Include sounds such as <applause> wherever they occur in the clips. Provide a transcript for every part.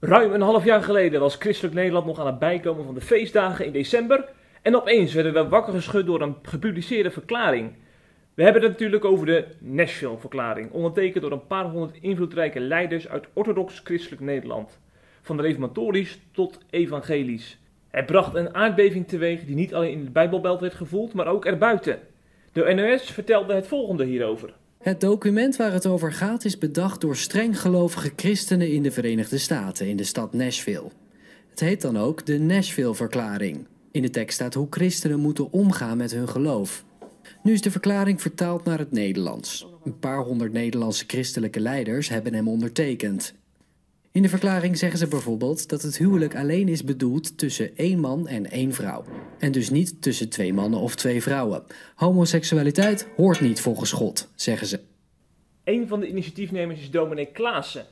Ruim een half jaar geleden was Christelijk Nederland nog aan het bijkomen van de feestdagen in december. En opeens werden we wakker geschud door een gepubliceerde verklaring. We hebben het natuurlijk over de Nashville-verklaring, ondertekend door een paar honderd invloedrijke leiders uit orthodox christelijk Nederland. Van reformatorisch tot evangelisch. Het bracht een aardbeving teweeg die niet alleen in de Bijbelbelt werd gevoeld, maar ook erbuiten. De NOS vertelde het volgende hierover. Het document waar het over gaat is bedacht door strenggelovige christenen in de Verenigde Staten, in de stad Nashville. Het heet dan ook de Nashville-verklaring. In de tekst staat hoe christenen moeten omgaan met hun geloof. Nu is de verklaring vertaald naar het Nederlands. Een paar honderd Nederlandse christelijke leiders hebben hem ondertekend. In de verklaring zeggen ze bijvoorbeeld dat het huwelijk alleen is bedoeld tussen één man en één vrouw. En dus niet tussen twee mannen of twee vrouwen. Homoseksualiteit hoort niet volgens God, zeggen ze. Een van de initiatiefnemers is dominee Klaassen.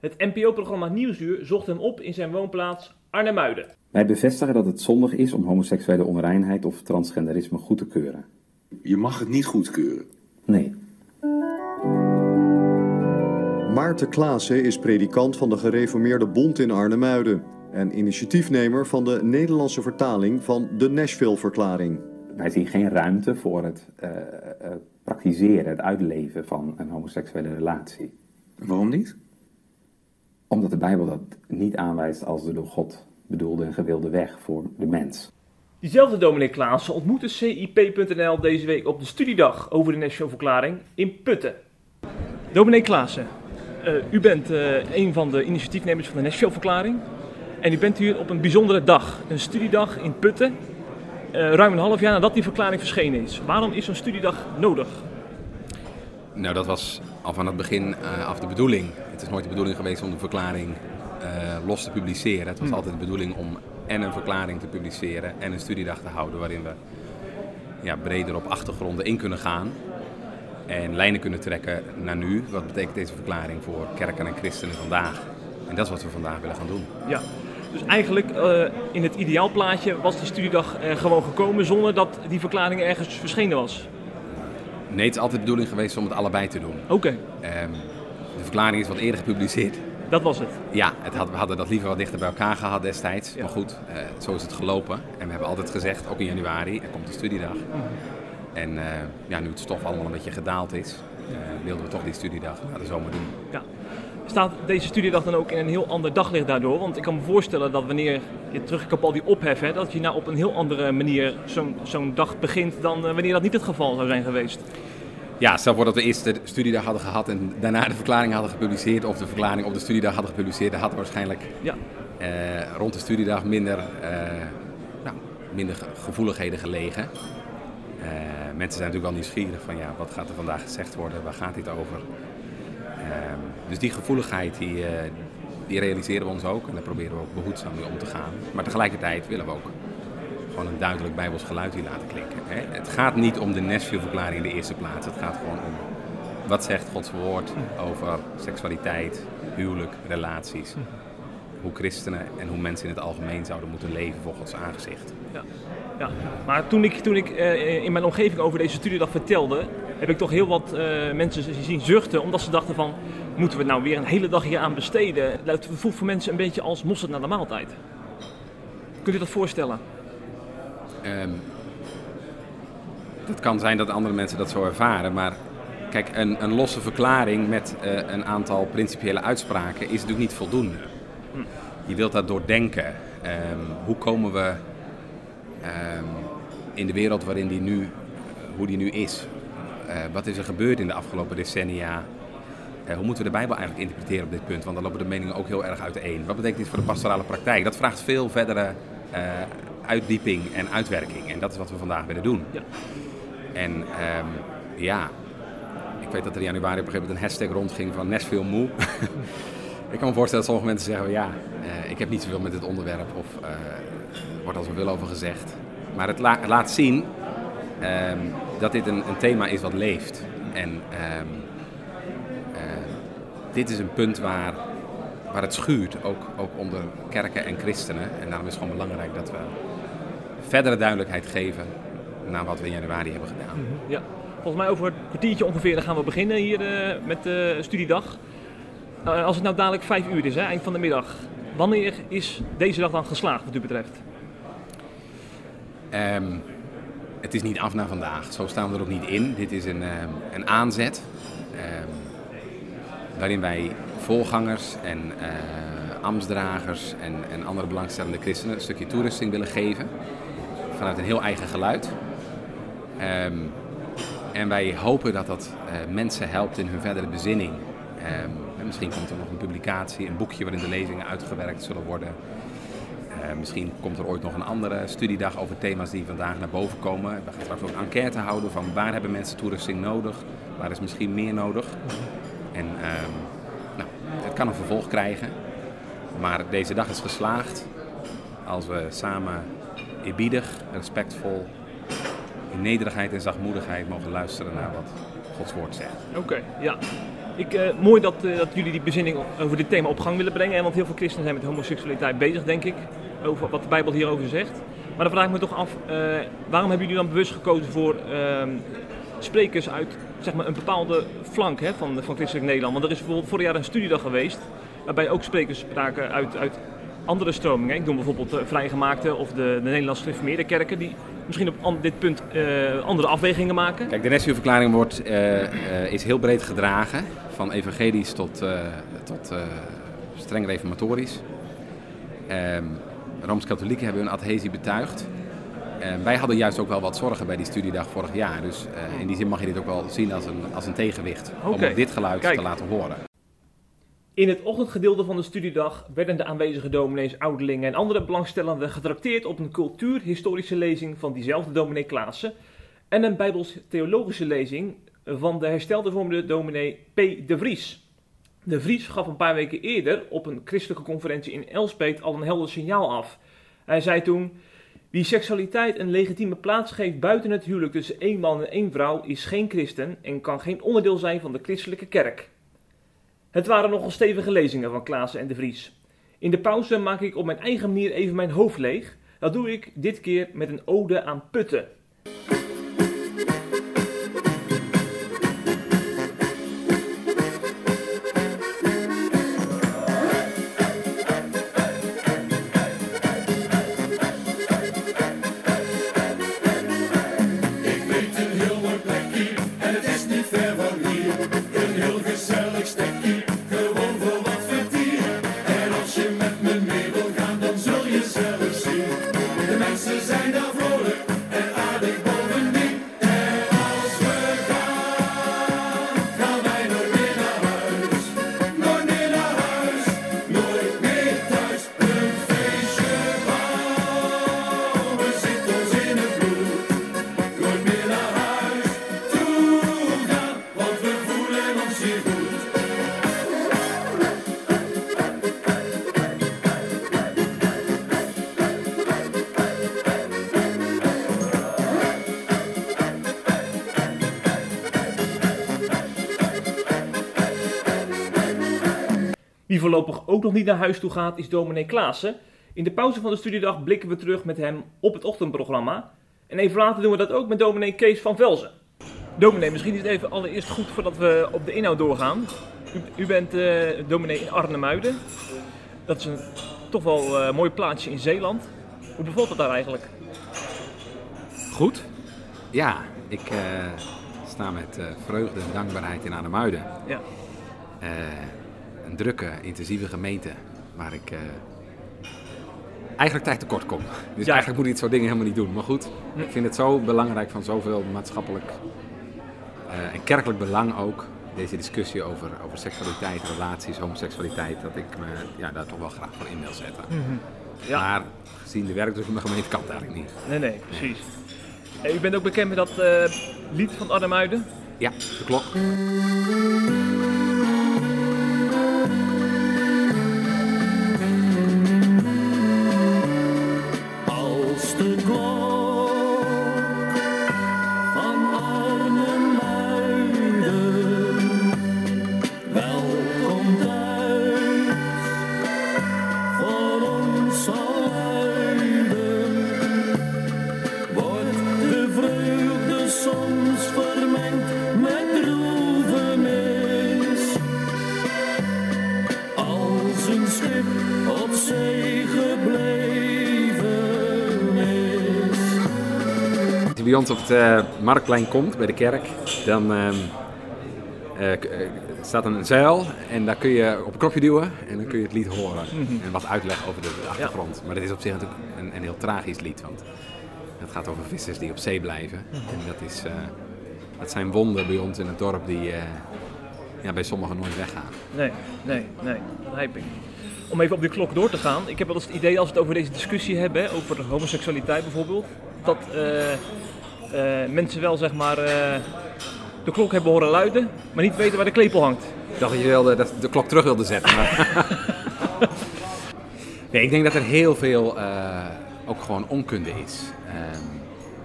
Het NPO-programma Nieuwsuur zocht hem op in zijn woonplaats Arnhemuiden. Wij bevestigen dat het zondig is om homoseksuele onreinheid of transgenderisme goed te keuren. Je mag het niet goedkeuren. Nee. Maarten Klaassen is predikant van de Gereformeerde Bond in Arnhemuiden en initiatiefnemer van de Nederlandse vertaling van de Nashville-verklaring. Wij zien geen ruimte voor het uh, uh, praktiseren, het uitleven van een homoseksuele relatie. Waarom niet? Omdat de Bijbel dat niet aanwijst als de door God bedoelde en gewilde weg voor de mens. Diezelfde dominee Klaassen ontmoette CIP.nl deze week op de studiedag over de Nashville-verklaring in Putten. Dominee Klaassen, uh, u bent uh, een van de initiatiefnemers van de Nashville-verklaring. En u bent hier op een bijzondere dag, een studiedag in Putten, uh, ruim een half jaar nadat die verklaring verschenen is. Waarom is zo'n studiedag nodig? Nou, dat was al van het begin af de bedoeling. Het is nooit de bedoeling geweest om de verklaring los te publiceren. Het was Hmm. altijd de bedoeling om en een verklaring te publiceren en een studiedag te houden waarin we ja, breder op achtergronden in kunnen gaan en lijnen kunnen trekken naar nu. Wat betekent deze verklaring voor kerken en christenen vandaag? En dat is wat we vandaag willen gaan doen. Ja, dus eigenlijk uh, in het ideaalplaatje was die studiedag er gewoon gekomen zonder dat die verklaring ergens verschenen was. Nee, het is altijd de bedoeling geweest om het allebei te doen. Oké. Okay. Um, de verklaring is wat eerder gepubliceerd. Dat was het? Ja, het had, we hadden dat liever wat dichter bij elkaar gehad destijds. Ja. Maar goed, uh, zo is het gelopen. En we hebben altijd gezegd, ook in januari, er komt een studiedag. Mm. En uh, ja, nu het stof allemaal een beetje gedaald is, uh, wilden we toch die studiedag naar de zomer doen. Ja. Staat deze studiedag dan ook in een heel ander daglicht daardoor? Want ik kan me voorstellen dat wanneer je terugkomt op al die ophef, hè, dat je nou op een heel andere manier zo'n zo'n dag begint dan wanneer dat niet het geval zou zijn geweest. Ja, stel voor dat we eerst de studiedag hadden gehad en daarna de verklaring hadden gepubliceerd, of de verklaring op de studiedag hadden gepubliceerd, dan hadden we waarschijnlijk ja. uh, rond de studiedag minder, uh, nou, minder gevoeligheden gelegen. Uh, mensen zijn natuurlijk wel nieuwsgierig van ja, wat gaat er vandaag gezegd worden, waar gaat dit over? dus die gevoeligheid die, eh, die realiseren we ons ook en daar proberen we ook behoedzaam mee om te gaan. Maar tegelijkertijd willen we ook gewoon een duidelijk bijbels geluid hier laten klinken. Hè? Het gaat niet om de Nashville-verklaring in de eerste plaats. Het gaat gewoon om wat zegt Gods woord over seksualiteit, huwelijk, relaties. Hoe christenen en hoe mensen in het algemeen zouden moeten leven voor Gods aangezicht. Ja. Ja, maar toen ik, toen ik uh, in mijn omgeving over deze studiedag vertelde, heb ik toch heel wat uh, mensen zien zuchten, omdat ze dachten van, moeten we nou weer een hele dag hier aan besteden? Het voelt voor mensen een beetje als mosterd naar de maaltijd. Kunt u dat voorstellen? Um, het kan zijn dat andere mensen dat zo ervaren, maar kijk, een, een losse verklaring met uh, een aantal principiële uitspraken is natuurlijk niet voldoende. Je wilt dat doordenken. Um, hoe komen we um, in de wereld waarin die nu, uh, hoe die nu is? Uh, wat is er gebeurd in de afgelopen decennia? Hoe moeten we de Bijbel eigenlijk interpreteren op dit punt? Want dan lopen de meningen ook heel erg uiteen. Wat betekent dit voor de pastorale praktijk? Dat vraagt veel verdere uitdieping en uitwerking. En dat is wat we vandaag willen doen. Ja. En um, ja, ik weet dat er in januari op een gegeven moment een hashtag rondging van Nashville Moe. <laughs> ik kan me voorstellen dat sommige mensen zeggen, ja, uh, ik heb niet zoveel met dit onderwerp of uh, er wordt al zoveel over gezegd. Maar het, la laat zien um, dat dit een, een, thema is wat leeft. En um, uh, dit is een punt waar, waar het schuurt, ook, ook onder kerken en christenen. En daarom is het gewoon belangrijk dat we verdere duidelijkheid geven naar wat we in januari hebben gedaan. Ja. Volgens mij over een kwartiertje ongeveer dan gaan we beginnen hier eh, met de studiedag. Nou, als het nou dadelijk vijf uur is, hè, eind van de middag. Wanneer is deze dag dan geslaagd wat u betreft? Ehm, het is niet af na vandaag, zo staan we er ook niet in. Dit is een, ehm, een aanzet ehm, waarin wij voorgangers en eh, ambtsdragers en, en andere belangstellende christenen een stukje toerusting willen geven. Vanuit een heel eigen geluid. Ehm, en wij hopen dat dat eh, mensen helpt in hun verdere bezinning. Ehm, en misschien komt er nog een publicatie, een boekje waarin de lezingen uitgewerkt zullen worden. Eh, misschien komt er ooit nog een andere studiedag over thema's die vandaag naar boven komen. We gaan straks ook een enquête houden van waar hebben mensen toerusting nodig, waar is misschien meer nodig. En ehm, nou, het kan een vervolg krijgen, maar deze dag is geslaagd als we samen eerbiedig, respectvol, in nederigheid en zachtmoedigheid mogen luisteren naar wat Gods woord zegt. Oké, ja. Ik, eh, mooi dat, eh, dat jullie die bezinning over dit thema op gang willen brengen. Want heel veel christenen zijn met homoseksualiteit bezig, denk ik. Over wat de Bijbel hierover zegt. Maar dan vraag ik me toch af, eh, waarom hebben jullie dan bewust gekozen voor ehm, sprekers uit zeg maar, een bepaalde flank hè, van, van Christelijk Nederland? Want er is bijvoorbeeld vorig jaar een studiedag geweest, waarbij ook sprekers spraken uit, uit andere stromingen. Ik noem bijvoorbeeld de Vrijgemaakte of de, de Nederlandse Gereformeerde kerken, die misschien op dit punt eh, andere afwegingen maken. Kijk, de Nessie-verklaring wordt, eh, eh, is heel breed gedragen, van evangelisch tot, tot streng reformatorisch. Ehm, Rooms-Katholieken hebben hun adhesie betuigd. En wij hadden juist ook wel wat zorgen bij die studiedag vorig jaar. Dus in die zin mag je dit ook wel zien als een, als een tegenwicht. Om dit geluid kijk. te laten horen. In het ochtendgedeelte van de studiedag werden de aanwezige dominees, ouderlingen en andere belangstellenden getrakteerd op een cultuurhistorische lezing van diezelfde dominee Klaassen en een bijbels-theologische lezing van de herstelde vormde dominee P. de Vries. De Vries gaf een paar weken eerder op een christelijke conferentie in Elspet al een helder signaal af. Hij zei toen: Wie seksualiteit een legitieme plaats geeft buiten het huwelijk tussen één man en één vrouw is geen christen en kan geen onderdeel zijn van de christelijke kerk. Het waren nogal stevige lezingen van Klaassen en de Vries. In de pauze maak ik op mijn eigen manier even mijn hoofd leeg. Dat doe ik dit keer met een ode aan putten. Wie voorlopig ook nog niet naar huis toe gaat, is dominee Klaassen. In de pauze van de studiedag blikken we terug met hem op het ochtendprogramma. En even later doen we dat ook met dominee Kees van Velzen. Dominee, misschien is het even allereerst goed voordat we op de inhoud doorgaan. U, u bent eh, dominee in Arnhemuiden. Dat is een toch wel eh, mooi plaatsje in Zeeland. Hoe bevalt het daar eigenlijk? Goed? Ja, ik eh, sta met vreugde en dankbaarheid in Arnhemuiden. Ja. Een drukke, intensieve gemeente waar ik eh, eigenlijk tijd tekort kom. Dus Ja. eigenlijk moet ik dit soort dingen helemaal niet doen. Maar goed, ik vind het zo belangrijk van zoveel maatschappelijk eh, en kerkelijk belang ook. Deze discussie over, over seksualiteit, relaties, homoseksualiteit, dat ik me ja, daar toch wel graag voor in wil zetten. Ja. Maar gezien de werkdruk van de gemeente kan het eigenlijk niet. Nee, nee, precies. Eh, u bent ook bekend met dat eh, lied van Arnhemuiden. Ja, de klok. Ons op het Marktplein komt, bij de kerk, dan eh, staat een zuil en daar kun je op een knopje duwen en dan kun je het lied horen. En wat uitleg over de, de achtergrond. Maar dat is op zich natuurlijk een, een heel tragisch lied, want het gaat over vissers die op zee blijven. En dat, is, eh, dat zijn wonden bij ons in het dorp die ja, bij sommigen nooit weggaan. Nee, nee, nee, dat begrijp ik. Om even op die klok door te gaan. Ik heb wel eens het idee als we het over deze discussie hebben, over homoseksualiteit bijvoorbeeld, dat mensen wel zeg maar eh, de klok hebben horen luiden, maar niet weten waar de klepel hangt. Ik dacht dat je wilde, dat de klok terug wilde zetten. Maar... <laughs> nee, ik denk dat er heel veel eh, ook gewoon onkunde is. Ehm,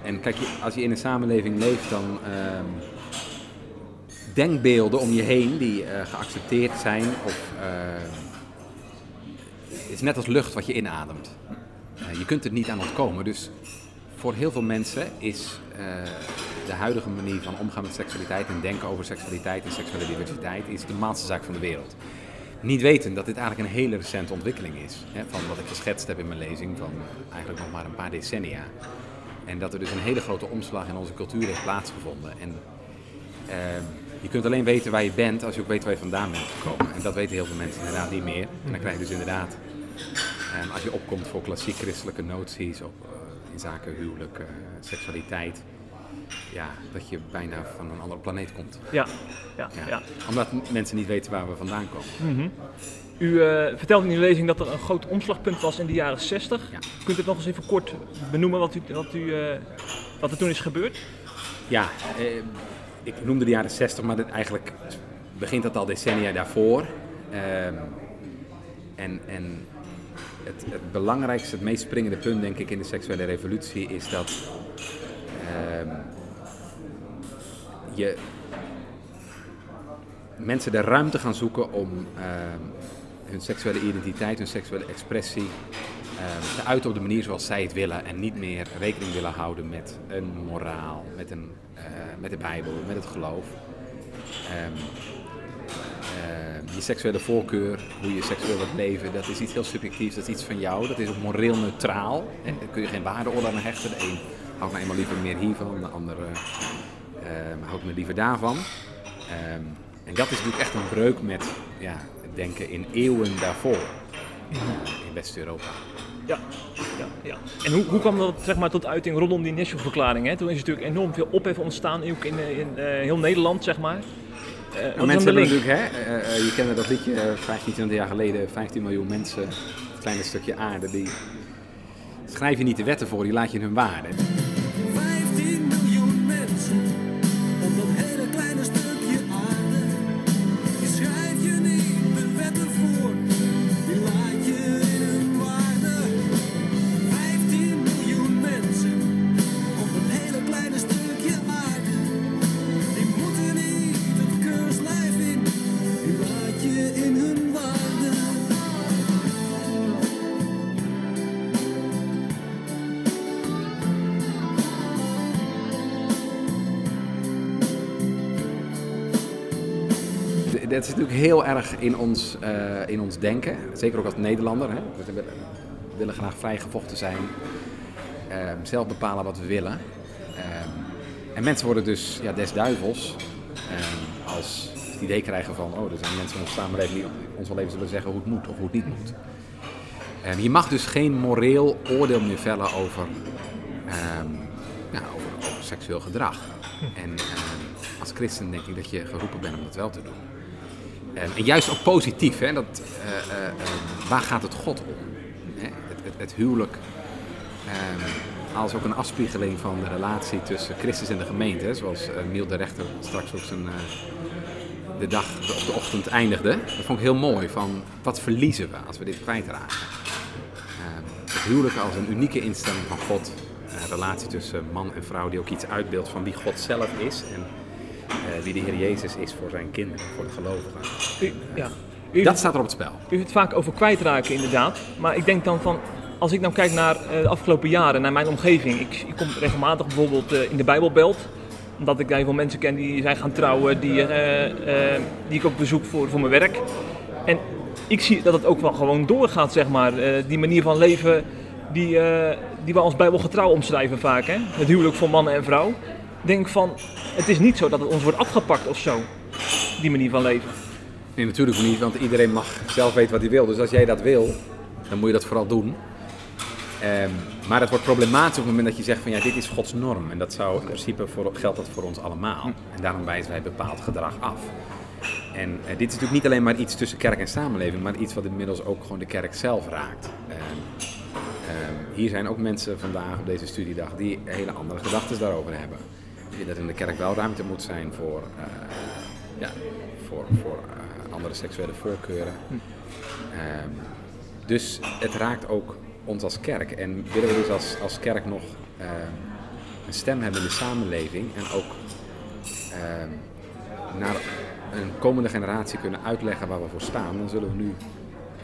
en kijk, als je in een samenleving leeft, dan ehm, denkbeelden om je heen die eh, geaccepteerd zijn of is net als lucht wat je inademt. Eh, je kunt er niet aan ontkomen. Dus voor heel veel mensen is eh, de huidige manier van omgaan met seksualiteit en denken over seksualiteit en seksuele diversiteit is de normaalste zaak van de wereld. Niet weten dat dit eigenlijk een hele recente ontwikkeling is. Hè, van wat ik geschetst heb in mijn lezing van eigenlijk nog maar een paar decennia. En dat er dus een hele grote omslag in onze cultuur heeft plaatsgevonden. En ehm, je kunt alleen weten waar je bent als je ook weet waar je vandaan bent gekomen. En dat weten heel veel mensen inderdaad niet meer. En dan krijg je dus inderdaad, ehm, als je opkomt voor klassiek christelijke noties op, in zaken huwelijk, eh, seksualiteit, ja, dat je bijna van een andere planeet komt. Ja, ja, Ja. ja. Omdat mensen niet weten waar we vandaan komen. U eh, vertelde in uw lezing dat er een groot omslagpunt was in de jaren 60. Ja. Kunt u het nog eens even kort benoemen wat, u, wat, u, eh, wat er toen is gebeurd? Ja, ik noemde de jaren 60, maar dit, eigenlijk begint dat al decennia daarvoor. Ehm, en en het, het belangrijkste, het meest springende punt, denk ik, in de seksuele revolutie is dat ehm, je mensen de ruimte gaan zoeken om ehm, hun seksuele identiteit, hun seksuele expressie ehm, te uiten op de manier zoals zij het willen en niet meer rekening willen houden met een moraal, met, een, eh, met de Bijbel, met het geloof. Je seksuele voorkeur, hoe je seksueel wilt leven, dat is iets heel subjectiefs, dat is iets van jou, dat is ook moreel neutraal. En daar kun je geen waardeoordeel aan hechten. De een houdt nou eenmaal liever meer hiervan, de ander ehm, houdt me liever daarvan. Ehm, en dat is natuurlijk echt een breuk met ja, denken in eeuwen daarvoor in, eh, in West-Europa. Ja, ja, ja. En hoe, hoe kwam dat zeg maar, tot uiting rondom die Nashville-verklaring? hè? Toen is natuurlijk enorm veel ophef ontstaan, ook in, eh, in heel Nederland, zeg maar. Mensen de hebben natuurlijk, hè, eh, eh, je kende dat liedje, eh, 15, 20 jaar geleden, 15 miljoen mensen, het kleine stukje aarde, die schrijf je niet de wetten voor, die laat je in hun waarde. Dat is natuurlijk heel erg in ons, eh, in ons denken, zeker ook als Nederlander. Hè. We willen- graag vrijgevochten zijn, ehm, zelf bepalen wat we willen. Ehm, en mensen worden dus ja, des duivels ehm, als het idee krijgen van, oh, er zijn mensen in onze samenleving die ons wel even zullen zeggen hoe het moet of hoe het niet moet. Je mag dus geen moreel oordeel meer vellen over, seksueel gedrag. En als christen denk ik dat je geroepen bent om dat wel te doen. Ehm, en juist ook positief, hè, dat, eh, eh, ehm, waar gaat het God om? Hè, het, het, huwelijk ehm, als ook een afspiegeling van de relatie tussen Christus en de gemeente. hè, Zoals eh, Miel de Rechter straks ook zijn, eh, de dag of de ochtend eindigde. Dat vond ik heel mooi, van wat verliezen we als we dit kwijtraken? Ehm, het huwelijk als een unieke instelling van God. Een relatie tussen man en vrouw die ook iets uitbeeldt van wie God zelf is. En eh, wie de Heer Jezus is voor zijn kinderen, voor de gelovigen. U, ja. U, Dat staat er op het spel. u het vaak over kwijtraken, inderdaad. Maar ik denk dan van, als ik nou kijk naar eh, de afgelopen jaren, naar mijn omgeving. Ik, ik kom regelmatig bijvoorbeeld eh, in de Bijbelbelt. Omdat ik daar heel veel mensen ken die zijn gaan trouwen, die, eh, eh, die ik ook bezoek voor, voor mijn werk. En ik zie dat het ook wel gewoon doorgaat, zeg maar. Eh, die manier van leven die, eh, die we als bijbelgetrouw omschrijven vaak. Hè? Het huwelijk van man en vrouw. Denk van, het is niet zo dat het ons wordt afgepakt of zo. Die manier van leven. Nee, natuurlijk niet, want iedereen mag zelf weten wat hij wil. Dus als jij dat wil, dan moet je dat vooral doen. Ehm, maar het wordt problematisch op het moment dat je zegt van ja, dit is Gods norm. En dat zou in principe voor, geldt dat voor ons allemaal. En daarom wijzen wij bepaald gedrag af. En eh, dit is natuurlijk niet alleen maar iets tussen kerk en samenleving, maar iets wat inmiddels ook gewoon de kerk zelf raakt. Ehm, ehm, hier zijn ook mensen vandaag op deze studiedag die hele andere gedachten daarover hebben. Dat in de kerk wel ruimte moet zijn voor, eh, ja, voor, voor eh, andere seksuele voorkeuren. Ehm, dus het raakt ook ons als kerk. En willen we dus als, als kerk nog ehm, een stem hebben in de samenleving en ook ehm, naar een komende generatie kunnen uitleggen waar we voor staan, dan zullen we nu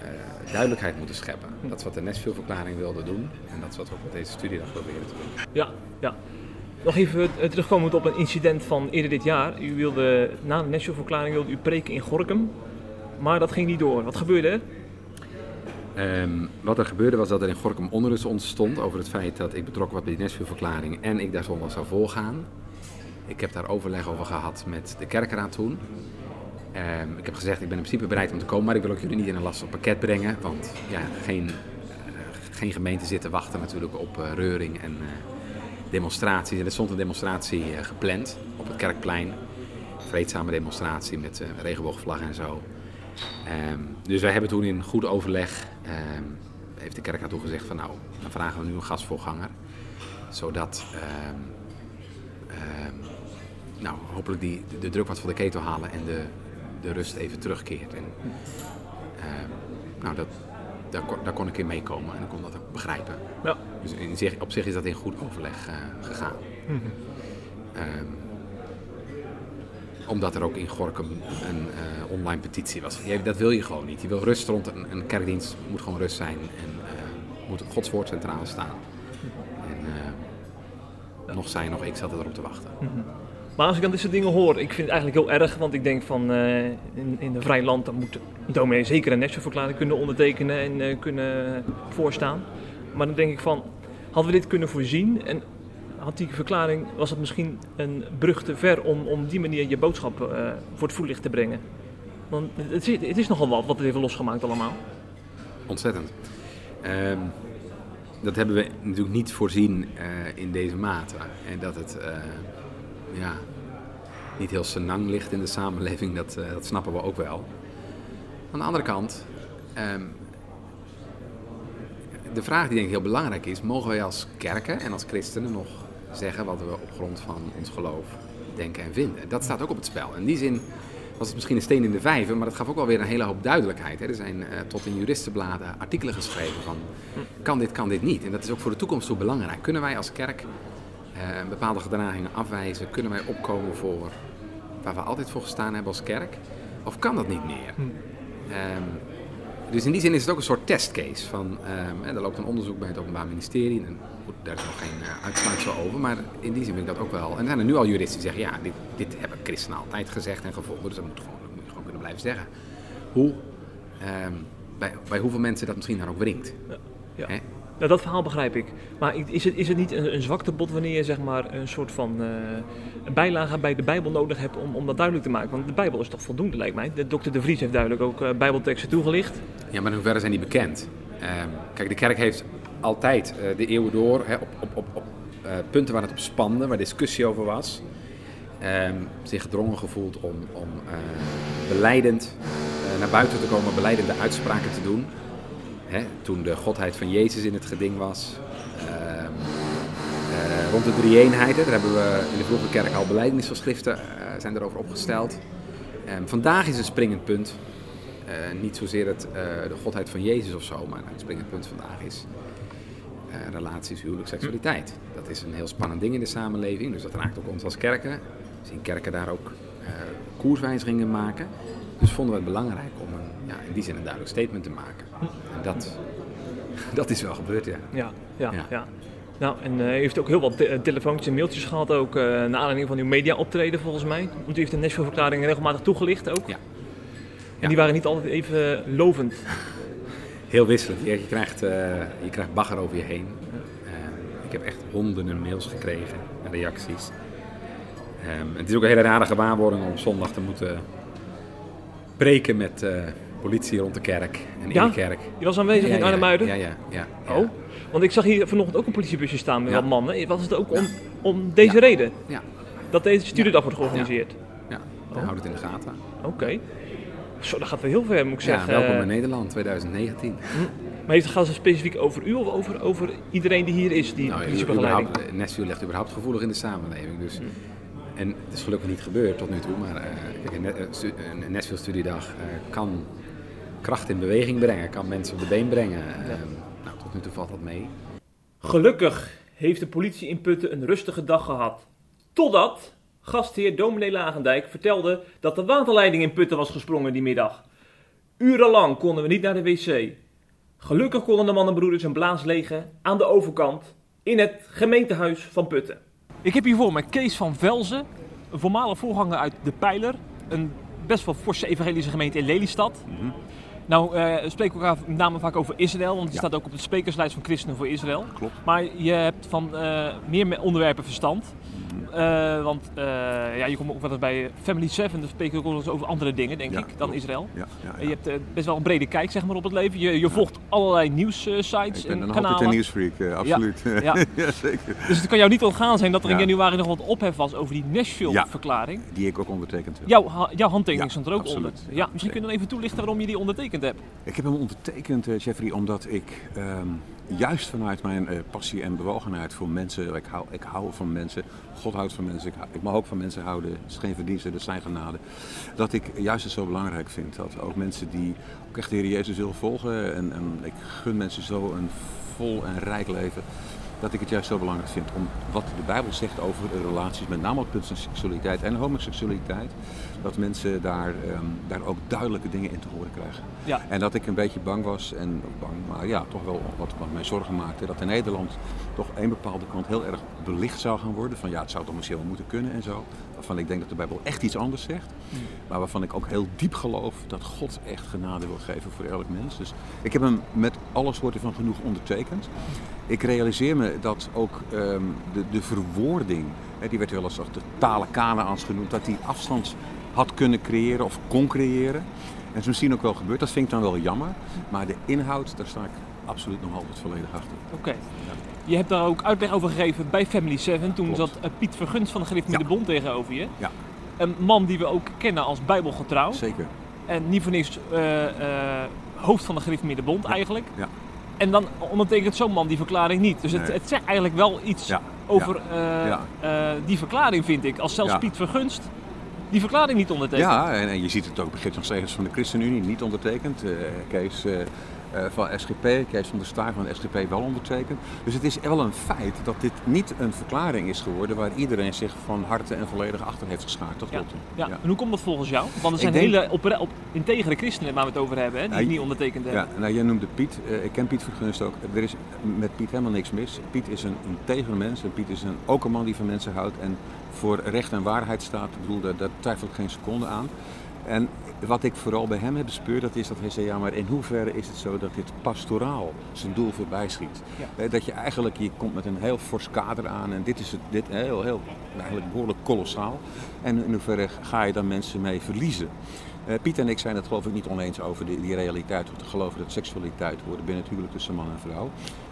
eh, duidelijkheid moeten scheppen. Dat is wat de Nashville-verklaring wilde doen en dat is wat we ook met deze studiedag proberen te doen. Ja, ja. Nog even eh, terugkomend op een incident van eerder dit jaar. U wilde, na de Nashville-verklaring wilde u preken in Gorkum. Maar dat ging niet door. Wat gebeurde er? Ehm, wat er gebeurde was dat er in Gorkum onrust ontstond over het feit dat ik betrokken was bij die Nashville-verklaring en ik daar zondag zou volgaan. Ik heb daar overleg over gehad met de kerkraad toen. Ehm, ik heb gezegd, ik ben in principe bereid om te komen, maar ik wil ook jullie niet in een lastig pakket brengen. Want ja, geen, eh, geen gemeente zit te wachten natuurlijk op eh, reuring en eh, demonstraties. En er stond een demonstratie eh, gepland op het Kerkplein. Vreedzame demonstratie met eh, regenboogvlag en zo. Ehm, dus wij hebben toen in goed overleg, ehm, heeft de kerk naartoe gezegd van nou, dan vragen we nu een gastvoorganger. Zodat ehm, nou, hopelijk die, de druk wat van de ketel halen en de, de rust even terugkeert. En, nou, dat, daar, kon, daar kon ik in meekomen en ik kon dat ook begrijpen. Ja. Dus in zich, op zich is dat in goed overleg eh, gegaan. Ehm, omdat er ook in Gorkum een eh, online petitie was. Ja, dat wil je gewoon niet. Je wil rust rond een, een kerkdienst, moet gewoon rust zijn en eh, moet Gods woord centraal staan. En, eh, nog zij, nog ik zat erop te wachten. Maar als ik dan dit soort dingen hoor, ik vind het eigenlijk heel erg. Want ik denk van, eh, in, in een vrij land, dan moet een dominee zeker een Nashville-verklaring kunnen ondertekenen en eh, kunnen voorstaan. Maar dan denk ik van, hadden we dit kunnen voorzien en had die verklaring, was het misschien een brug te ver om om die manier je boodschap eh, voor het voetlicht te brengen? Want het is, het is nogal wat wat het heeft losgemaakt allemaal. Ontzettend. Ehm, dat hebben we natuurlijk niet voorzien in deze mate. En dat het ja, niet heel senang ligt in de samenleving, dat, eh, dat snappen we ook wel. Aan de andere kant, ehm, de vraag die denk ik heel belangrijk is, mogen wij als kerken en als christenen nog zeggen wat we op grond van ons geloof denken en vinden? Dat staat ook op het spel. In die zin was het misschien een steen in de vijver, maar dat gaf ook wel weer een hele hoop duidelijkheid. Hè. Er zijn eh, tot in juristenbladen artikelen geschreven van kan dit, kan dit niet. En dat is ook voor de toekomst zo belangrijk. Kunnen wij als kerk bepaalde gedragingen afwijzen? Kunnen wij opkomen voor waar we altijd voor gestaan hebben als kerk? Of kan dat niet meer? Ehm, dus in die zin is het ook een soort testcase. Van, hè, er loopt een onderzoek bij het Openbaar Ministerie. En goed, daar is nog geen uh, uitsluitsel over. Maar in die zin vind ik dat ook wel. En er zijn er nu al juristen die zeggen: ja, dit, dit hebben christenen altijd gezegd en gevonden. Dus dat moet, gewoon, dat moet je gewoon kunnen blijven zeggen. Hoe, ehm, bij, bij hoeveel mensen dat misschien dan ook wringt. Ja. Hè? Nou, dat verhaal begrijp ik. Maar is het, is het niet een, een zwaktebod wanneer je zeg maar, een soort van een bijlage bij de Bijbel nodig hebt om, om dat duidelijk te maken? Want de Bijbel is toch voldoende, lijkt mij. De dokter De Vries heeft duidelijk ook eh, Bijbelteksten toegelicht. Ja, maar in hoeverre zijn die bekend? Ehm, kijk, de kerk heeft altijd eh, de eeuwen door hè, op, op, op, op punten waar het op spande, waar discussie over was, ehm, zich gedrongen gevoeld om, om beleidend naar buiten te komen, beleidende uitspraken te doen. Hè, toen de godheid van Jezus in het geding was. Ehm, eh, rond de drie-eenheid, daar hebben we in de vroege kerk al beleidingsverschriften eh, zijn erover opgesteld. Ehm, vandaag is een springend punt eh, niet zozeer het, de godheid van Jezus of zo, maar het springend punt vandaag is relaties, huwelijk, seksualiteit. Dat is een heel spannend ding in de samenleving, dus dat raakt ook ons als kerken. We zien kerken daar ook koerswijzigingen maken. Dus vonden we het belangrijk om een, ja, in die zin een duidelijk statement te maken. Dat, <laughs> dat is wel gebeurd, ja. Ja, ja, ja. Ja. Nou, en eh, u heeft ook heel wat te- eh, telefoontjes en mailtjes gehad, ook eh naar aanleiding van uw media optreden volgens mij. Want u heeft de Nashville-verklaring regelmatig toegelicht ook. Ja. En die waren niet altijd even lovend. <laughs> heel wisselend. Je, krijgt, eh, je krijgt bagger over je heen. Eh, ik heb echt honderden mails gekregen en reacties. Ehm, het is ook een hele rare gewaarwording om zondag te moeten preken met eh, politie rond de kerk en Ja? in de kerk. Je was aanwezig Ja, in ja, Arnhemuiden? Ja, ja, ja. ja. Oh, want ik zag hier vanochtend ook een politiebusje staan met Ja. wat mannen. Was het ook om, om deze Ja. reden? Ja, Dat deze studiedag wordt georganiseerd? ja. Dan houd het in de gaten. Oké. Zo, dat gaat wel heel ver, moet ik Ja, zeggen. welkom in Nederland 2019. Maar heeft het gaat het specifiek over u of over, over iedereen die hier is, die Nou, politiebegeleiding? überhaupt, Nashville ligt überhaupt gevoelig in de samenleving. Dus, En het is gelukkig niet gebeurd tot nu toe, maar eh, kijk, een, eh, een Nashville studiedag eh, kan kracht in beweging brengen, kan mensen op de been brengen. Eh, nou, tot nu toe valt dat mee. Gelukkig heeft de politie in Putten een rustige dag gehad. Totdat gastheer dominee Lagendijk vertelde dat de waterleiding in Putten was gesprongen die middag. Urenlang konden we niet naar de wc. Gelukkig konden de mannenbroeders een blaas legen aan de overkant in het gemeentehuis van Putten. Ik heb hier voor me Kees van Velzen, een voormalig voorganger uit De Pijler. Een best wel forse evangelische gemeente in Lelystad. Nou, eh spreken we elkaar met name vaak over Israël, want je staat ook op de sprekerslijst van Christenen voor Israël. Klopt. Maar je hebt van eh, meer me- onderwerpen verstand. Eh, want eh, ja, je komt ook wel eens bij Family 7, dan spreek je ook over andere dingen, denk Ja, ik, dan. Israël. Ja, ja, En ja. Je hebt eh, best wel een brede kijk zeg maar, op het leven. Je, je volgt allerlei nieuwssites Ik ben en dan kanalen. een nieuwsfreak, absoluut. <laughs> ja. Zeker. Dus het kan jou niet ontgaan zijn dat er in Ja. januari nog wat ophef was over die Nashville-verklaring. Die ik ook ondertekend heb. Jouw, ha- jouw handtekening stond er ook absoluut. onder. Ja, misschien kun je dan even toelichten waarom je die ondertekend hebt. Ik heb hem ondertekend, Jeffrey, omdat ik ehm, juist vanuit mijn passie en bewogenheid voor mensen, ik hou, ik hou van mensen, God houdt van mensen, ik, ik mag ook van mensen houden, het is geen verdienste, dat zijn genade. Dat ik juist het zo belangrijk vind dat ook mensen die ook echt de Heer Jezus willen volgen en, en ik gun mensen zo een vol en rijk leven. Dat ik het juist zo belangrijk vind om wat de Bijbel zegt over relaties, met name op punt van seksualiteit en homoseksualiteit, dat mensen daar, ehm, daar ook duidelijke dingen in te horen krijgen. Ja. En dat ik een beetje bang was, en bang, maar ja, toch wel wat, wat mij zorgen maakte, dat in Nederland toch een bepaalde kant heel erg belicht zou gaan worden. Van ja, het zou toch misschien wel moeten kunnen en zo. Waarvan ik denk dat de Bijbel echt iets anders zegt. Maar waarvan ik ook heel diep geloof dat God echt genade wil geven voor elk mens. Dus ik heb hem met alle soorten van genoeg ondertekend. Ik realiseer me dat ook ehm, de, de verwoording, hè, die werd wel eens als de talen Kanaans genoemd, dat die afstand had kunnen creëren of kon creëren. En dat is misschien ook wel gebeurd, dat vind ik dan wel jammer. Maar de inhoud, daar sta ik absoluut nog altijd volledig achter. Oké. Je hebt daar ook uitleg over gegeven bij Family 7. Toen Klopt. zat eh, Piet Vergunst van de Gereformeerde Ja. Bond tegenover je. Ja. Een man die we ook kennen als bijbelgetrouw. Zeker. En niet voor niks eh, eh, hoofd van de Gereformeerde Bond eigenlijk. Ja. En dan ondertekent zo'n man die verklaring niet. Dus het, Nee. het zegt eigenlijk wel iets Ja. over die verklaring, vind ik. Als zelfs. Piet Vergunst die verklaring niet ondertekent. Ja, en, en je ziet het ook Gids van Segers van de ChristenUnie niet ondertekend. Kees van SGP, Kees van der Staar van de SGP wel ondertekend. Dus het is wel een feit dat dit niet een verklaring is geworden waar iedereen zich van harte en volledig achter heeft geschaard. Dat Ja. klopt. Ja. En hoe komt dat volgens jou? Want er zijn denk- hele opre- op, integere christenen waar we het over hebben, hè, die Ja, het je- niet ondertekend Ja, hebben. nou, jij noemde Piet. Eh, ik ken Piet Vergunst ook. Er is met Piet helemaal niks mis. Piet is een integere mens. En Piet is een, ook een man die van mensen houdt en voor recht en waarheid staat. Ik bedoel, daar, daar twijfel ik geen seconde aan. En wat ik vooral bij hem heb bespeurd, dat is dat hij zei, ja, maar in hoeverre is het zo dat dit pastoraal zijn doel voorbij schiet? Dat je eigenlijk, je komt met een heel fors kader aan en dit is het, dit heel, heel, eigenlijk behoorlijk kolossaal. En in hoeverre ga je dan mensen mee verliezen? Eh, Piet en ik zijn het geloof ik niet oneens over die, die realiteit. Of te geloven dat seksualiteit hoort binnen het huwelijk tussen man en vrouw.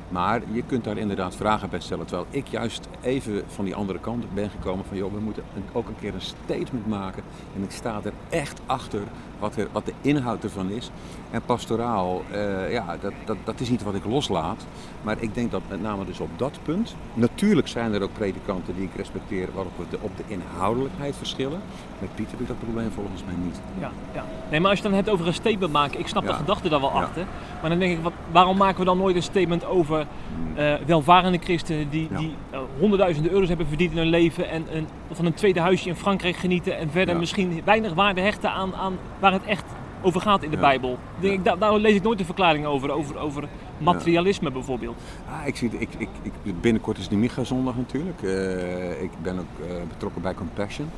Maar je kunt daar inderdaad vragen bij stellen. Terwijl ik juist even van die andere kant ben gekomen van joh, we moeten ook een keer een statement maken. En ik sta er echt achter wat, er, wat de inhoud ervan is. En pastoraal, eh, ja, dat, dat, dat is niet wat ik loslaat. Maar ik denk dat met name dus op dat punt. Natuurlijk zijn er ook predikanten die ik respecteer waarop we de, op de inhoudelijkheid verschillen. Met Piet heb ik dat probleem volgens mij niet. Ja, ja. Nee, maar als je dan hebt over een statement maken, ik snap de gedachte daar wel Ja. achter. Maar dan denk ik, wat, waarom maken we dan nooit een statement over eh, welvarende christenen die, Hmm. Ja. die eh, honderdduizenden euro's hebben verdiend in hun leven en een, van een tweede huisje in Frankrijk genieten en verder misschien weinig waarde hechten aan, aan waar het echt over gaat in de Ja. Bijbel. Ik, daar, daar lees ik nooit een verklaring over, over, over Materialisme bijvoorbeeld. Ah, ik zie, ik, ik, ik, binnenkort is de Micha-zondag natuurlijk. Eh, ik ben ook eh, betrokken bij Compassion.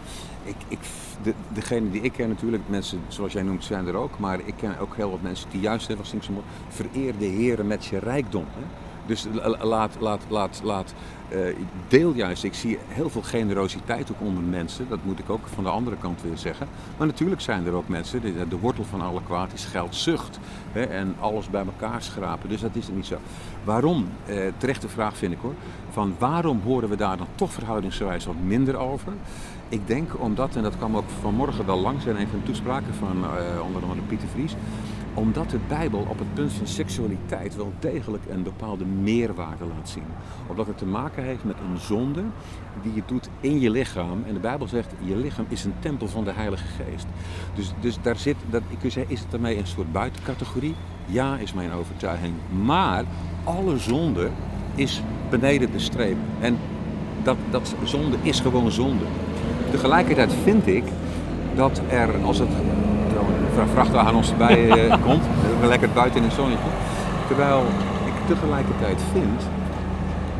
Ik, ik, de, degene die ik ken natuurlijk, mensen zoals jij noemt zijn er ook. Maar ik ken ook heel wat mensen die juist, hè, was mooi, vereer de Heer met je rijkdom. Hè? Dus la- laat, laat, laat, laat, eh, deel juist. Ik zie heel veel generositeit ook onder mensen. Dat moet ik ook van de andere kant weer zeggen. Maar natuurlijk zijn er ook mensen, de, wortel van alle kwaad is geldzucht. En alles bij elkaar schrapen. Dus dat is er niet zo. Waarom? Eh, terechte vraag vind ik hoor. Van waarom horen we daar dan toch verhoudingsgewijs wat minder over? Ik denk omdat, en dat kwam ook vanmorgen wel langs in een van de toespraken van eh, onder andere Pieter Vries. Omdat de Bijbel op het punt van seksualiteit wel degelijk een bepaalde meerwaarde laat zien. Omdat het te maken heeft met een zonde die je doet in je lichaam. En de Bijbel zegt, je lichaam is een tempel van de Heilige Geest. Dus, dus daar zit, dat, ik kun zeggen, is het daarmee een soort buitencategorie? Ja, is mijn overtuiging. Maar alle zonde is beneden de streep. En dat, dat zonde is gewoon zonde. Tegelijkertijd vind ik dat er, als het vrachtwagen ons voorbij eh, komt, we lekker buiten in het zonnetje, terwijl ik tegelijkertijd vind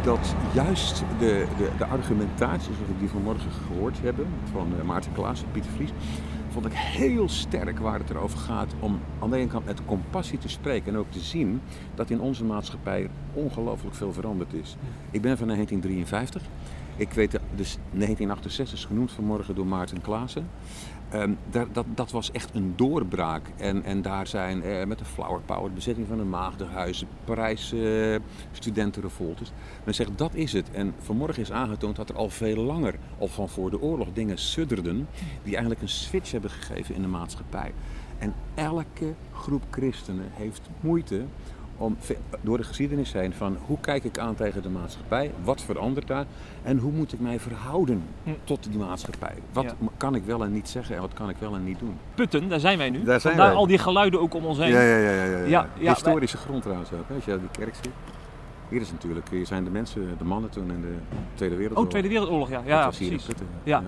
dat juist de, de, de argumentatie, zoals we die vanmorgen gehoord hebben, van eh, Maarten Klaas en Pieter Vries, vond ik heel sterk waar het erover gaat om aan de ene kant met compassie te spreken en ook te zien dat in onze maatschappij ongelooflijk veel veranderd is. Ik ben van 1953. Ik weet, dus 1968 is genoemd vanmorgen door Maarten Klaassen. Ehm, daar, dat, dat was echt een doorbraak. En, en daar zijn eh, met de Flower Power, bezetting van de Maagdenhuizen, Parijs eh studentenrevoltes. Men zegt dat is het. En vanmorgen is aangetoond dat er al veel langer, al van voor de oorlog, dingen sudderden die eigenlijk een switch hebben gegeven in de maatschappij. En elke groep christenen heeft moeite om door de geschiedenis heen van hoe kijk ik aan tegen de maatschappij, wat verandert daar en hoe moet ik mij verhouden Hm. tot die maatschappij. Wat Ja. kan ik wel en niet zeggen en wat kan ik wel en niet doen. Putten, daar zijn wij nu. Daar zijn Vandaar wij. al die geluiden ook om ons heen. Ja, ja, ja. ja, ja, Historische grond trouwens ook, hè, als je die kerk ziet. Hier is natuurlijk, hier zijn de mensen, de mannen toen in de Tweede Wereldoorlog. Oh, Tweede Wereldoorlog, ja. Ja, precies. Putten. Ja.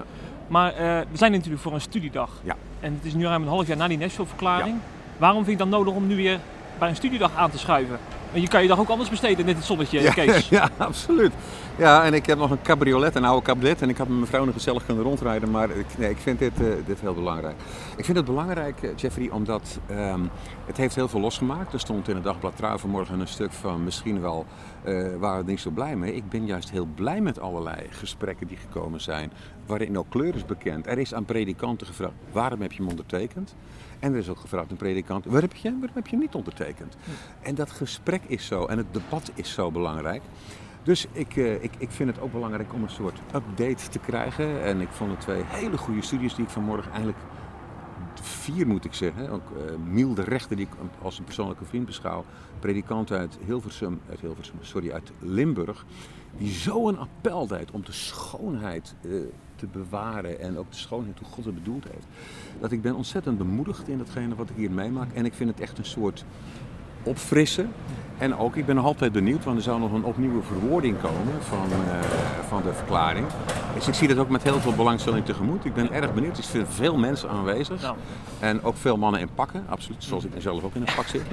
Maar eh, we zijn natuurlijk voor een studiedag. Ja. En het is nu ruim een half jaar na die Nashville-verklaring. Waarom vind je het dan nodig om nu weer bij een studiedag aan te schuiven? Want je kan je dag ook anders besteden, net het zonnetje, <laughs> Ja, Kees. ja, absoluut. Ja, en ik heb nog een cabriolet, een oude cabriolet. En ik had met mijn vrouw nog gezellig kunnen rondrijden. Maar ik, nee, ik vind dit, eh, dit heel belangrijk. Ik vind het belangrijk, eh, Jeffrey, omdat ehm, het heeft heel veel losgemaakt. Er stond in het dagblad Trouw vanmorgen een stuk van misschien wel eh waren we niet zo blij mee. Ik ben juist heel blij met allerlei gesprekken die gekomen zijn. Waarin ook kleur is bekend. Er is aan predikanten gevraagd, waarom heb je hem ondertekend? En er is ook gevraagd een predikant, waarom heb je, waarom heb je niet ondertekend? En dat gesprek is zo en het debat is zo belangrijk. Dus ik, eh, ik, ik vind het ook belangrijk om een soort update te krijgen. En ik vond het twee hele goede studies die ik vanmorgen eigenlijk vier moet ik zeggen. Ook eh Miel de Rechter, die ik als een persoonlijke vriend beschouw. Predikant uit Hilversum, uit Hilversum, sorry, uit Limburg. Die zo een appel deed om de schoonheid eh, te bewaren en ook de schoonheid hoe God het bedoeld heeft. Dat ik ben ontzettend bemoedigd in datgene wat ik hier meemaak. En ik vind het echt een soort opfrissen. En ook, ik ben nog altijd benieuwd, want er zou nog een opnieuwe verwoording komen van, eh, van de verklaring. Dus ik zie dat ook met heel veel belangstelling tegemoet. Ik ben erg benieuwd. Ik vind veel mensen aanwezig. Nou, En ook veel mannen in pakken, absoluut. Zoals ik zelf ook in een pak zit.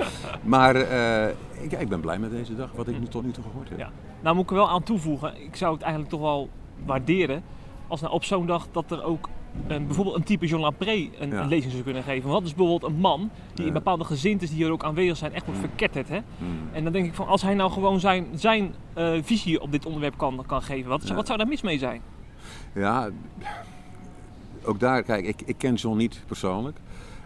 Maar eh, ik, ja, ik ben blij met deze dag, wat ik nu tot nu toe gehoord heb. Ja. nou moet ik er wel aan toevoegen, ik zou het eigenlijk toch wel waarderen als nou op zo'n dag dat er ook een, bijvoorbeeld een type Jean Lapré een, Ja. een lezing zou kunnen geven. Want dat is bijvoorbeeld een man die in bepaalde gezintes die hier ook aanwezig zijn echt wordt verketterd. Hè? Hmm. En dan denk ik van als hij nou gewoon zijn, zijn eh, visie op dit onderwerp kan, kan geven, wat, wat zou daar mis mee zijn? Ja, ook daar, kijk, ik, ik ken John niet persoonlijk.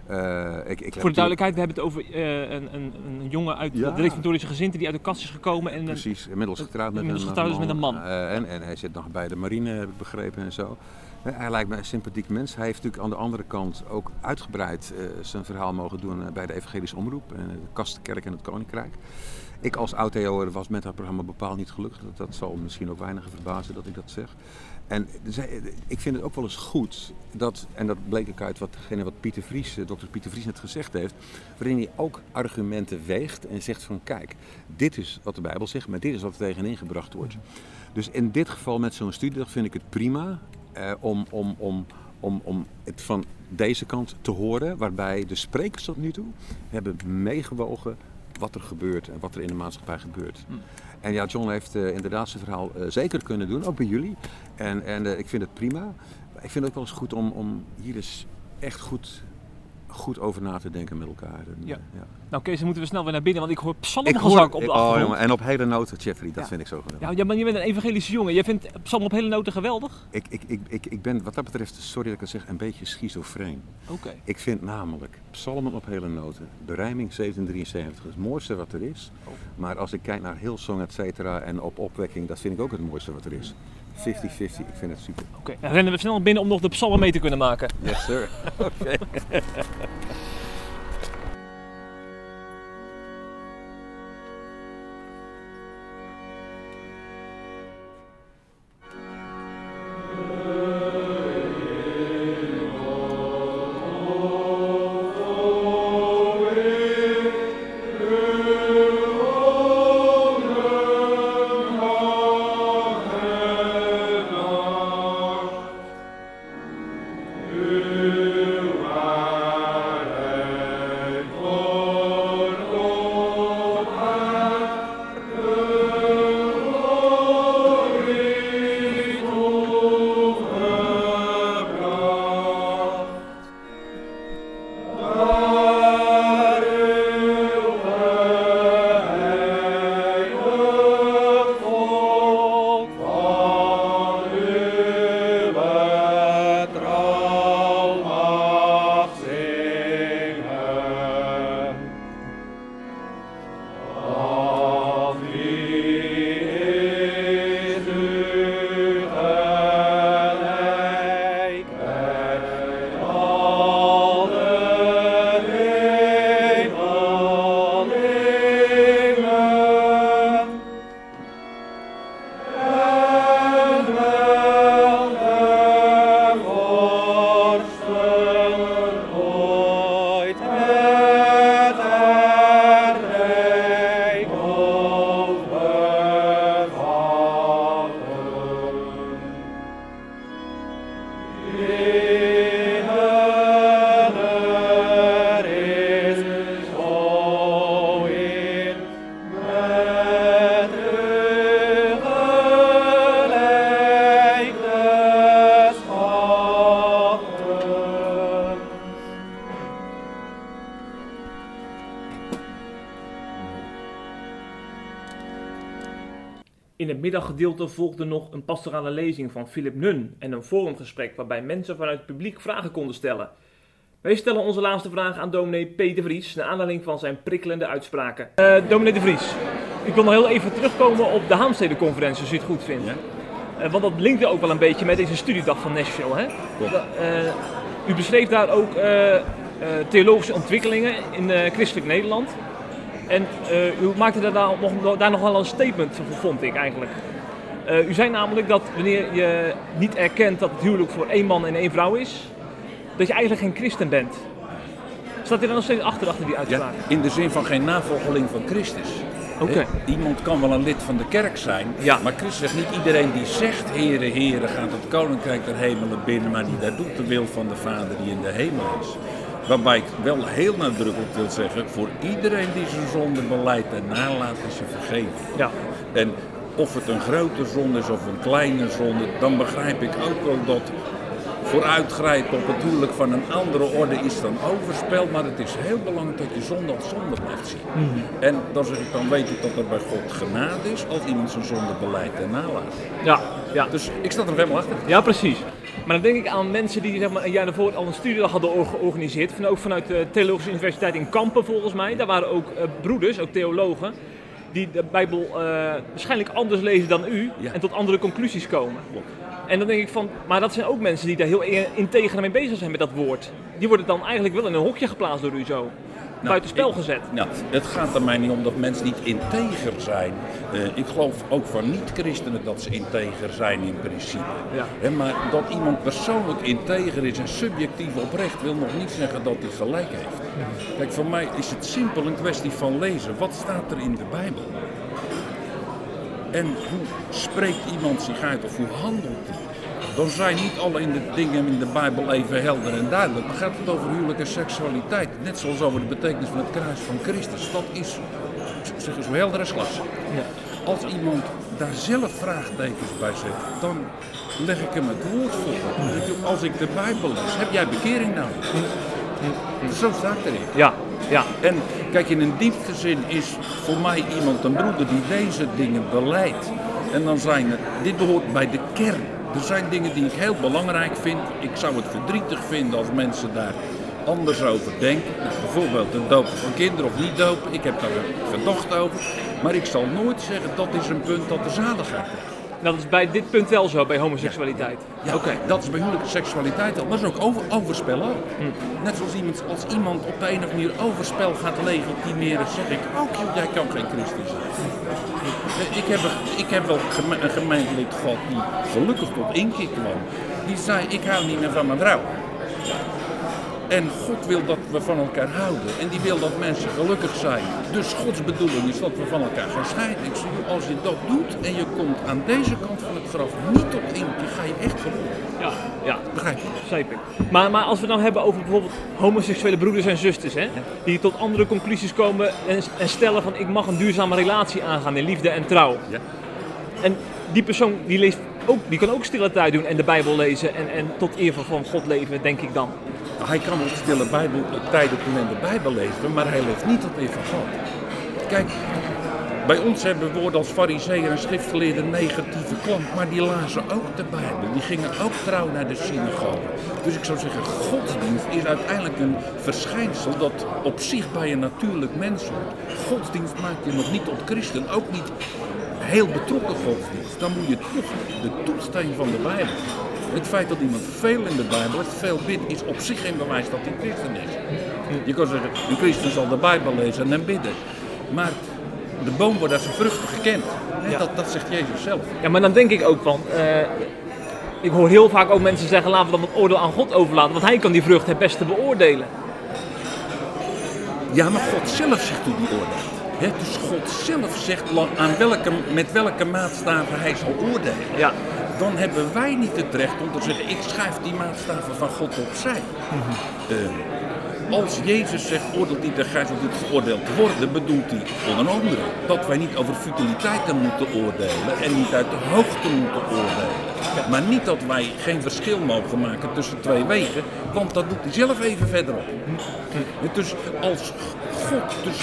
Eh, ik, ik Voor de duidelijkheid, we hebben het over eh, een, een, een jongen uit Ja. de reformatorische gezin die uit de kast is gekomen. En Precies, inmiddels getrouwd met Inmiddels een, getrouwd is met een man. Eh, en, en hij zit nog bij de marine, heb ik begrepen en zo. Hij lijkt me een sympathiek mens. Hij heeft natuurlijk aan de andere kant ook uitgebreid zijn verhaal mogen doen bij de Evangelische Omroep, en de Kastenkerk en het Koninkrijk. Ik als oud-EO'er was met dat programma bepaald niet gelukkig. Dat, dat zal misschien ook weinigen verbazen dat ik dat zeg. En ik vind het ook wel eens goed dat, en dat bleek ook uit wat, degene wat Pieter Vries, eh, dokter Pieter Vries net gezegd heeft, waarin hij ook argumenten weegt en zegt van kijk, dit is wat de Bijbel zegt, maar dit is wat er tegenin gebracht wordt. Dus in dit geval met zo'n studiedag vind ik het prima eh, om, om, om, om, om het van deze kant te horen, waarbij de sprekers tot nu toe hebben meegewogen wat er gebeurt en wat er in de maatschappij gebeurt. Hm. En ja, John heeft eh, inderdaad zijn verhaal eh, zeker kunnen doen, ook bij jullie. En, en eh, ik vind het prima. Ik vind het ook wel eens goed om, om hier eens echt goed, goed over na te denken met elkaar. En, Ja. eh, ja. Nou Kees, dan moeten we snel weer naar binnen, want ik hoor psalmgezang op de oh, achtergrond. jongen, en op hele noten, Jeffrey, dat Ja. vind ik zo geweldig. Ja, maar je bent een evangelische jongen. Jij vindt psalm op hele noten geweldig? Ik, ik, ik, ik, ik ben wat dat betreft, sorry dat ik het zeg, een beetje schizofreen. Oké. Ik vind namelijk psalmen op hele noten, de rijming 1773, het mooiste wat er is. Oh. Maar als ik kijk naar Hillsong, et cetera, en op opwekking, dat vind ik ook het mooiste wat er is. 50-50, ik vind het super. Oké, dan rennen we snel binnen om nog de psalmen mee te kunnen maken. Yes, sir. <laughs> Oké. <laughs> middaggedeelte volgde nog een pastorale lezing van Philip Nun en een forumgesprek waarbij mensen vanuit het publiek vragen konden stellen. Wij stellen onze laatste vraag aan dominee Peter Vries, naar aanleiding van zijn prikkelende uitspraken. Eh dominee de Vries, ik wil nog heel even terugkomen op de Haamstedenconferentie, als u het goed vindt. Eh, want dat linkte ook wel een beetje met deze studiedag van Nashville. Hè? Eh, u beschreef daar ook eh, eh, theologische ontwikkelingen in eh, christelijk Nederland. En eh, u maakte daar, daar, nog, daar nog wel een statement van, vond ik eigenlijk. Eh, u zei namelijk dat wanneer je niet erkent dat het huwelijk voor één man en één vrouw is, dat je eigenlijk geen christen bent. Staat u er nog steeds achter, achter die Ja, uitspraak? in de zin van geen navolgeling van Christus. Oké. Iemand kan wel een lid van de kerk zijn, Ja. maar Christus zegt niet iedereen die zegt Heere, Heere gaat het koninkrijk der hemelen binnen, maar die daar doet de wil van de Vader die in de hemel is. Waarbij ik wel heel nadrukkelijk wil zeggen, voor iedereen die zijn zonde beleidt en nalaat is ze vergeven. Ja. En of het een grote zonde is of een kleine zonde, dan begrijp ik ook wel dat vooruitgrijpen op het huwelijk van een andere orde is dan overspel. Maar het is heel belangrijk dat je zonde als zonde blijft zien. En dan zeg ik, dan weet ik dat er bij God genade is als iemand zijn zonde beleidt en nalaat. Ja, ja. Dus ik sta er nog helemaal achter. Ja, precies. Maar dan denk ik aan mensen die zeg maar, een jaar daarvoor al een studiedag hadden or- georganiseerd. Van, ook vanuit de Theologische Universiteit in Kampen volgens mij. Daar waren ook eh, broeders, ook theologen, die de Bijbel eh, waarschijnlijk anders lezen dan u. Ja. En tot andere conclusies komen. Klopt. En dan denk ik van, maar dat zijn ook mensen die daar heel integer mee bezig zijn met dat woord. Die worden dan eigenlijk wel in een hokje geplaatst door u zo. Buitenspel ik- gezet. Nou, het gaat er mij niet om dat mensen niet integer zijn. Eh, ik geloof ook van niet-christenen dat ze integer zijn in principe. Ja. Maar dat iemand persoonlijk integer is en subjectief oprecht wil nog niet zeggen dat hij gelijk heeft. Kijk, voor mij is het simpel een kwestie van lezen. Wat staat er in de Bijbel? En hoe spreekt iemand zich uit of hoe handelt hij? Dan zijn niet alle in de dingen in de Bijbel even helder en duidelijk. Maar gaat het over huwelijk en seksualiteit, net zoals over de betekenis van het kruis van Christus. Dat is zou zeggen, zo helder als glas. Als iemand daar zelf vraagtekens bij zet, dan leg ik hem het woord voor. Als ik de Bijbel lees, heb jij bekering nodig? Zo staat erin. Ja, ja. En kijk, in een diepste zin is voor mij iemand een broeder die deze dingen beleidt. En dan zijn dit behoort bij de kern. Er zijn dingen die ik heel belangrijk vind. Ik zou het verdrietig vinden als mensen daar anders over denken. Nou, bijvoorbeeld het dopen van kinderen of niet dopen. Ik heb daar een over. Maar ik zal nooit zeggen dat is een punt dat de zaligheid krijgt. Dat is bij dit punt wel zo, bij homoseksualiteit. Ja, Oké. dat is bij huwelijke seksualiteit al. Maar dat is ook over, overspel ook. Net zoals iemand, als iemand op de een of andere manier overspel gaat legitimeren, zeg ik ook, joh, jij kan geen christen zijn. Ik heb, ik heb wel geme- een gemeentelid gehad die gelukkig tot inkeer kwam. Die zei, ik hou niet meer van mijn vrouw. En God wil dat we van elkaar houden. En die wil dat mensen gelukkig zijn. Dus Gods bedoeling is dat we van elkaar gaan scheiden. Ik zeg, als je dat doet en je komt aan deze kant van het graf niet tot inkeer, ga je echt verloren. Ja, ja. Begrijp je? Maar, maar als we dan hebben over bijvoorbeeld homoseksuele broeders en zusters, hè, die tot andere conclusies komen en, en stellen van ik mag een duurzame relatie aangaan in liefde en trouw. Ja. En die persoon die leest ook, die kan ook stille tijd doen en de Bijbel lezen en, en tot eer van God leven, denk ik dan. Hij kan op stille Bijbel, de Bijbel lezen, maar hij leeft niet van God. Kijk, bij ons hebben woorden als fariseeën en schriftgeleerden negatieve klank, maar die lazen ook de Bijbel. Die gingen ook trouw naar de synagoge. Dus ik zou zeggen, godsdienst is uiteindelijk een verschijnsel dat op zich bij een natuurlijk mens hoort. Godsdienst maakt je nog niet tot christen, ook niet heel betrokken godsdienst. Dan moet je toch de toetsteen van de Bijbel. Het feit dat iemand veel in de Bijbel heeft, veel bidt, is op zich geen bewijs dat hij christen is. Je kan zeggen, een christen zal de Bijbel lezen en bidden. Maar de boom wordt als zijn vruchten gekend. Ja. Dat, dat zegt Jezus zelf. Ja, maar dan denk ik ook van, eh, ik hoor heel vaak ook mensen zeggen laten we dan het oordeel aan God overlaten, want hij kan die vrucht het beste beoordelen. Ja, maar God zelf zegt hoe die oordeelt. Dus God zelf zegt aan welke, met welke maatstaven hij zal oordelen. Ja. Dan hebben wij niet het recht om te zeggen, ik schrijf die maatstaven van God opzij. Eh, als Jezus zegt, oordeelt niet en gij niet geoordeeld worden, bedoelt hij onder andere dat wij niet over futiliteiten moeten oordelen en niet uit de hoogte moeten oordelen. Maar niet dat wij geen verschil mogen maken tussen twee wegen, want dat doet hij zelf even verderop. Dus als God, dus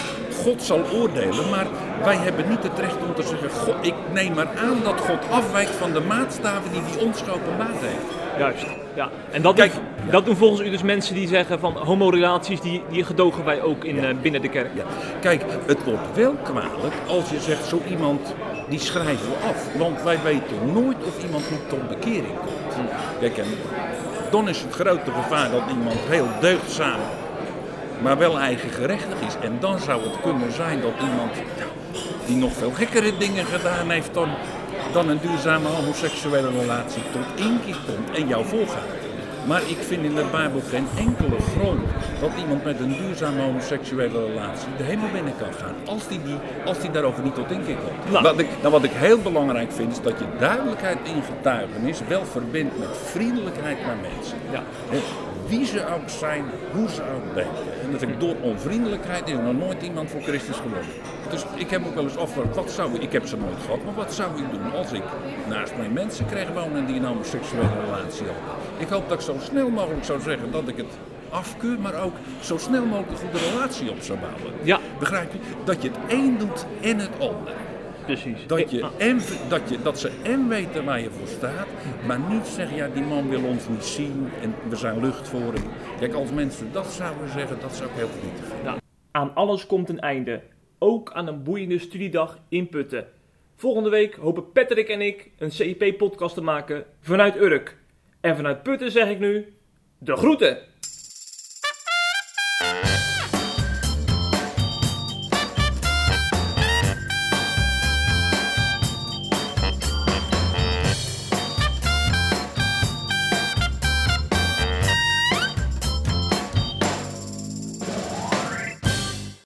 God zal oordelen, maar wij hebben niet het recht om te zeggen, God, ik neem maar aan dat God afwijkt van de maatstaven die hij ons geopenbaard heeft. Juist. Ja. En dat, Kijk, doen, dat doen volgens u dus mensen die zeggen van homorelaties, die, die gedogen wij ook in, eh, binnen de kerk. Ja. Kijk, het wordt wel kwalijk als je zegt, zo iemand die schrijven we af. Want wij weten nooit of iemand niet tot bekering komt. Kijk, en dan is het grote gevaar dat iemand heel deugdzaam, maar wel eigengerechtig is. En dan zou het kunnen zijn dat iemand die nog veel gekkere dingen gedaan heeft dan, dan een duurzame homoseksuele relatie tot inkeer komt en jou voorgaat. Maar ik vind in de Bijbel geen enkele grond dat iemand met een duurzame homoseksuele relatie de hemel binnen kan gaan. Als die, die, als die daarover niet tot inkeer komt. Nou. Wat, ik, nou, wat ik heel belangrijk vind is dat je duidelijkheid in getuigenis wel verbindt met vriendelijkheid naar mensen. Ja. Wie ze ook zijn, hoe ze ook denken. En dat ik door onvriendelijkheid is nog nooit iemand voor Christus geworden. Dus ik heb ook wel eens afgevraagd, wat zou ik, ik heb ze nooit gehad, maar wat zou ik doen als ik naast mij mensen kreeg wonen die een homoseksuele relatie hadden. Ik hoop dat ik zo snel mogelijk zou zeggen dat ik het afkeur, maar ook zo snel mogelijk een goede relatie op zou bouwen. Ja. Begrijp je? Dat je het een doet en het ander. Precies. Dat, je en, dat, je, dat ze en weten waar je voor staat, maar niet zeggen, ja die man wil ons niet zien en we zijn lucht voor hem. Kijk, als mensen dat zouden zeggen, dat zou ik heel verdrietig vinden. Aan alles komt een einde. Ook aan een boeiende studiedag in Putten. Volgende week hopen Patrick en ik een CIP-podcast te maken vanuit Urk. En vanuit Putten zeg ik nu: de groeten!